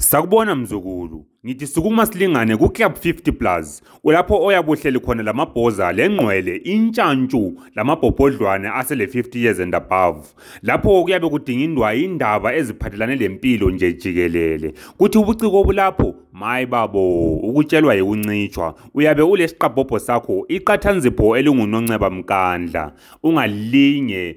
Sakubona mzukulu, ngithi sukuma silingane kuClub 50 Plus, ulapho oyabe uhleli khona lamabhoza lengqwele, intshantshu lamabhobhodlwane asele 50 years and above. Lapho kuyabe kudingindwa indaba eziphathelane lempilo nje jikelele. Kuthi ubuciko obulapho, mayi babo, ukutshelwa yikuncitshwa. Uyabe ulesiqabhobho sakho, iqathanzipho elinguNonceba Mkandla. Ungalinge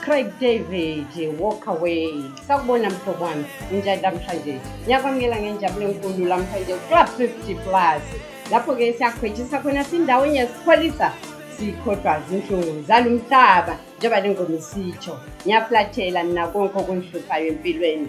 Craig David walk away sakubona mhlobo wami injani namhlanje ngiyakwamukela ngenjabulo enkulu lamhlanje club 50 plus lapho-ke siyakhwetshisa khona sindaweni yasipholisa sikhohlwa zinhlungu zalo mhlaba njengoba lengoma isitsho ngiyaflathela mina konke okungihluphayo empilweni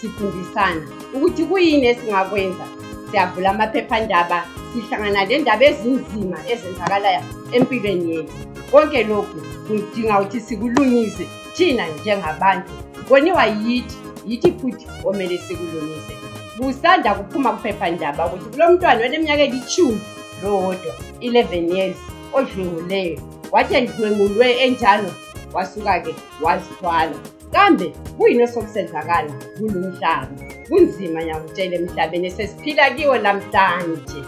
sifundisana ukuthi kuyini esingakwenza siyavula amaphephandaba sihlangana lendaba ezinzima ezenzakalayo empilweni yethu konke lokhu kudinga ukuthi sikulungise thina njengabantu koniwa yithi yithi futhi omele sikulungise kusanda kuphuma kuphephandaba ukuthi kulo mntwana oleminyaka elitshumi lowodwa 11 years odlwenguleyo wathi endlwengulwe enjalo wasuka-ke wazithwala kambe kuyini osokusenzakala kulo mhlaba kunzima ngiyakutshela emhlabeni esesiphila kiwo lamhlanje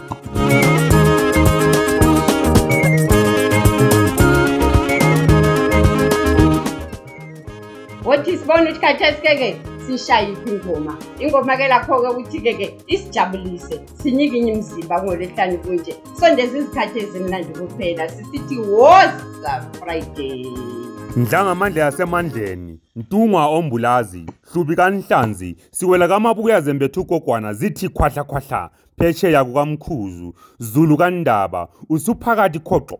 wothi sibona ukuthi khathesi keke sishayiphi ingoma ingoma ke lakho-ke ukuthi-ke ke isijabulise sinyike inye imzimba ngolwehlani kunje sondeza izikhathi ezimnandi kuphela sisithi woza friday ndlangamandla yasemandleni ntungwa ombulazi hlubi kanhlanzi siwela kamabuku yazembethu ugogwana zithi khwahlakhwahla phetsheya kukamkhuzu zulu kandaba usuphakathi khoxo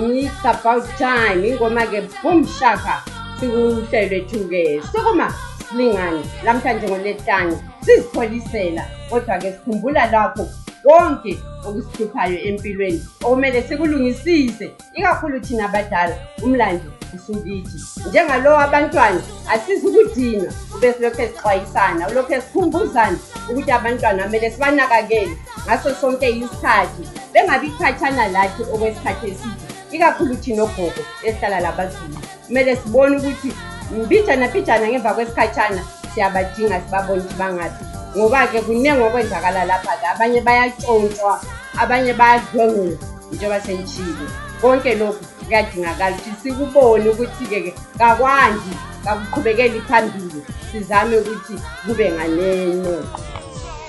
It's about time ingoma ke boom shaka sikuhlelo lethu ke sukuma silingane lamhlanje ngoletani sizipholisela kodwa ke sikhumbula lapho konke okusihluphayo empilweni okumele sikulungisise ikakhulu thina abadala umlando usukithi njengalowo abantwana asizukudinwa ube silokhu esixwayisana ulokhu esikhumbuzana ukuthi abantwana kumele sibanakakele ngaso sonke isikhathi bengabi khatshana lathi okwesikhathi eside ikakhulu thina ogogo esihlala labazulu kumele sibone ukuthi mbijana mbijana ngemva kwesikhatshana siyabadinga sibabone ukuthi bangaphi ngoba-ke kuningi okwenzakala lapha-ke abanye bayatshontshwa abanye bayadlwengula njengoba sengishile konke lokhu kuyadingakala ukuthi sikubone ukuthi-ke ke kakwandi kakuqhubekeli phambili sizame ukuthi kube nganeno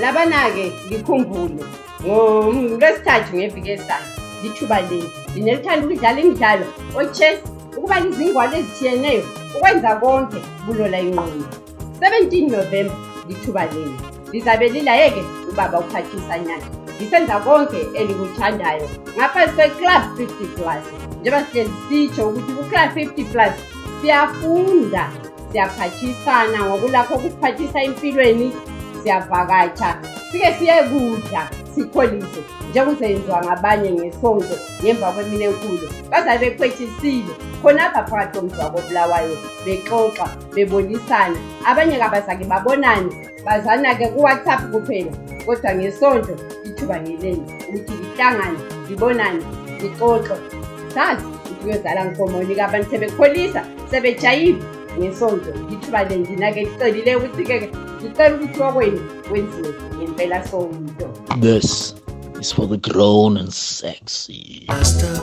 labana-ke ngikhumbule ngolwesithathu ngeviki esana lithuba leli lina lithanda ukudlala imidlalo ochess ukuba izingwalo ezithiyeneyo ukwenza konke kulola ingqondo 17 November lithuba lenu lizabe lilayeke ubaba uphathisa nyana ngisenza konke elikuthandayo ngaphansi kweclub 50 plus njengoba sihlezi sitsho ukuthi kuclub 50 plus siyafunda siyaphathisana ngokulakho okuphathisa empilweni siyavakatsha sike siyekudla sikholise njengokuzenziwa ngabanye ngesonto ngemva kwemine enkulu bazabe bekhwetshisile khonapha phakathi komzwa kobulawayo bexoxa bebonisana abanye kabazake babonane bazana-ke kuwhatsapp kuphela kodwa ngesonto ithuba ngeleni ukuthi lihlangane libonane lixoxo sazi ukuyozala nkomonika abantu sebekholisa sebejayive ngesonto ngithiba le ndina-ke licelile ukuthi-ke ngicela ukuthi wakwenu wenziwe ngempela sonto this is for the grown and sexy Master.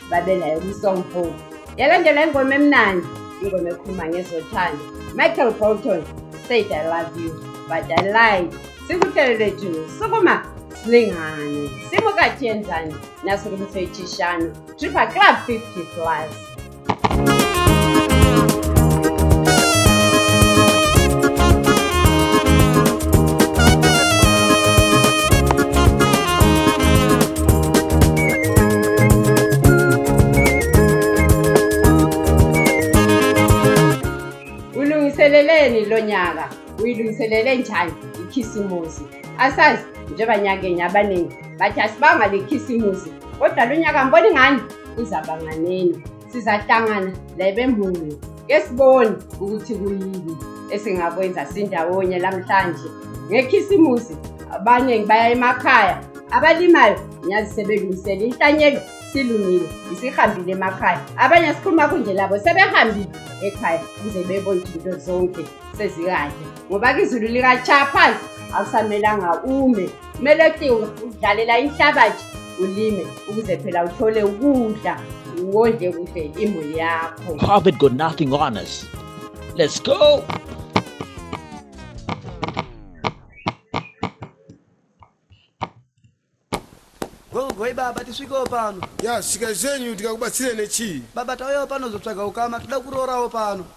babe naye umsong home yalandela ingoma emnandi ingoma ekhuluma ngezothando michael bolton said i love you but i lied sikuhlelo lethu sukuma silingane simukathi yenzani nasukumseyithishano tripa club 50 plus Uyilungiseleleni lo nyaka? Uyilungiselele njani ikhisimusi? Asazi njengoba nyakenye abaningi bathi asibanga le khisimusi kodwa lo nyaka mbona ingani izabanganeni. sizahlangana labembuyo kesibone ukuthi kuyini esingakwenza sindawonye lamhlanje ngekhisimusi abaningi baya emakhaya abalimayo nyazi sebelungisele inhlanyelo silungile isihambile emakhaya abanye sikhuluma kunje labo sebehambile ekhaya kuze bebona izinto zonke sezikahle ngoba kizulu likachaphazi akusamelanga ume kumele ukuthi udlalela inhlabathi ulime ukuze phela uthole ukudla uwondle kuhle imuli yakho covid got nothing on us let's go gogo ibaba tisvikewo pano ya svika zvenyu tikakubatsire nechii baba tauyawo pano zotsvaga ukama tida kuroorawo pano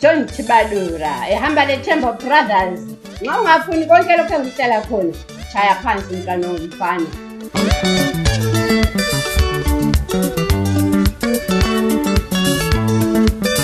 John Chibadura ehamba neThemba Brothers nxa ungafuni konke lokho engikutshela khona shaya phansi mntwana ongumfana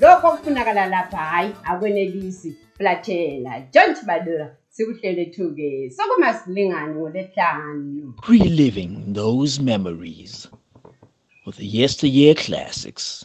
lokho okufunakala lapha hhayi akwenelisi flathela john chibadura sikuhlele thuke sokuma silingane ngolesihlanu reliving those memories with the yesteryear classics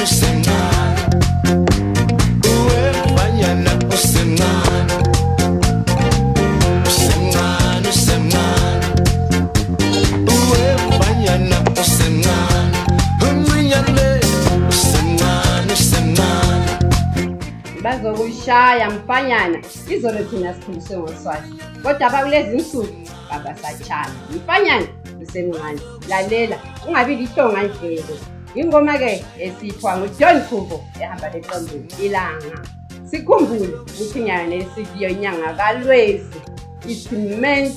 shaya mfanyana izolo thina sikhuliswe ngoswazi kodwa bakulezi nsuku babasatshana mfanyana usemncane lalela ungabi lihlonga ndlebe ingoma-ke esithwa ngujohn khumbo ehamba leqombeni ilanga sikhumbule ukuthi nyana nesikiyo inyanga kalwezi it's meant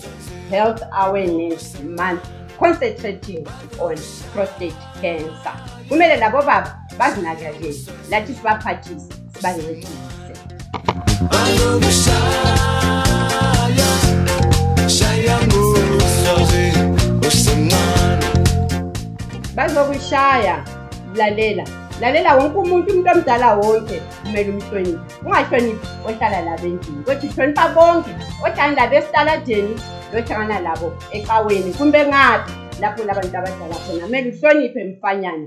health awareness month concentrating on prostate cancer kumele labo baba bazinakekele lathi sibaphathise Vale, bazokushaya lalela lalela wonke umuntu umuntu omdala wonke kumele umhloniphe ungahloniphi ohlala labo endlini kodwa uhlonipha bonke ohlala labo esitaladeni lohlangana labo ecaweni kumbe ngaphi lapho labantu abadala khona kumele uhloniphe mfanyana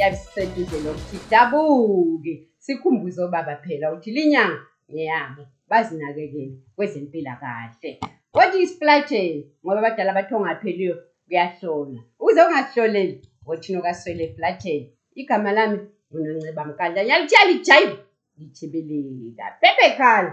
yabiseduze lokuthi dabuke sikhumbuze obaba phela ukuthi linyanga ngeyabo bazinakekele kwezempilakahle kodwa isiplatsheni ngoba abadala bathi ongapheliyo kuyahlolwa ukuze ungahloleli ngothina okaswele eflatsheni igama lami ngunonceba mkandla ngiyalithiya lijayiva ngithibilika bebekhala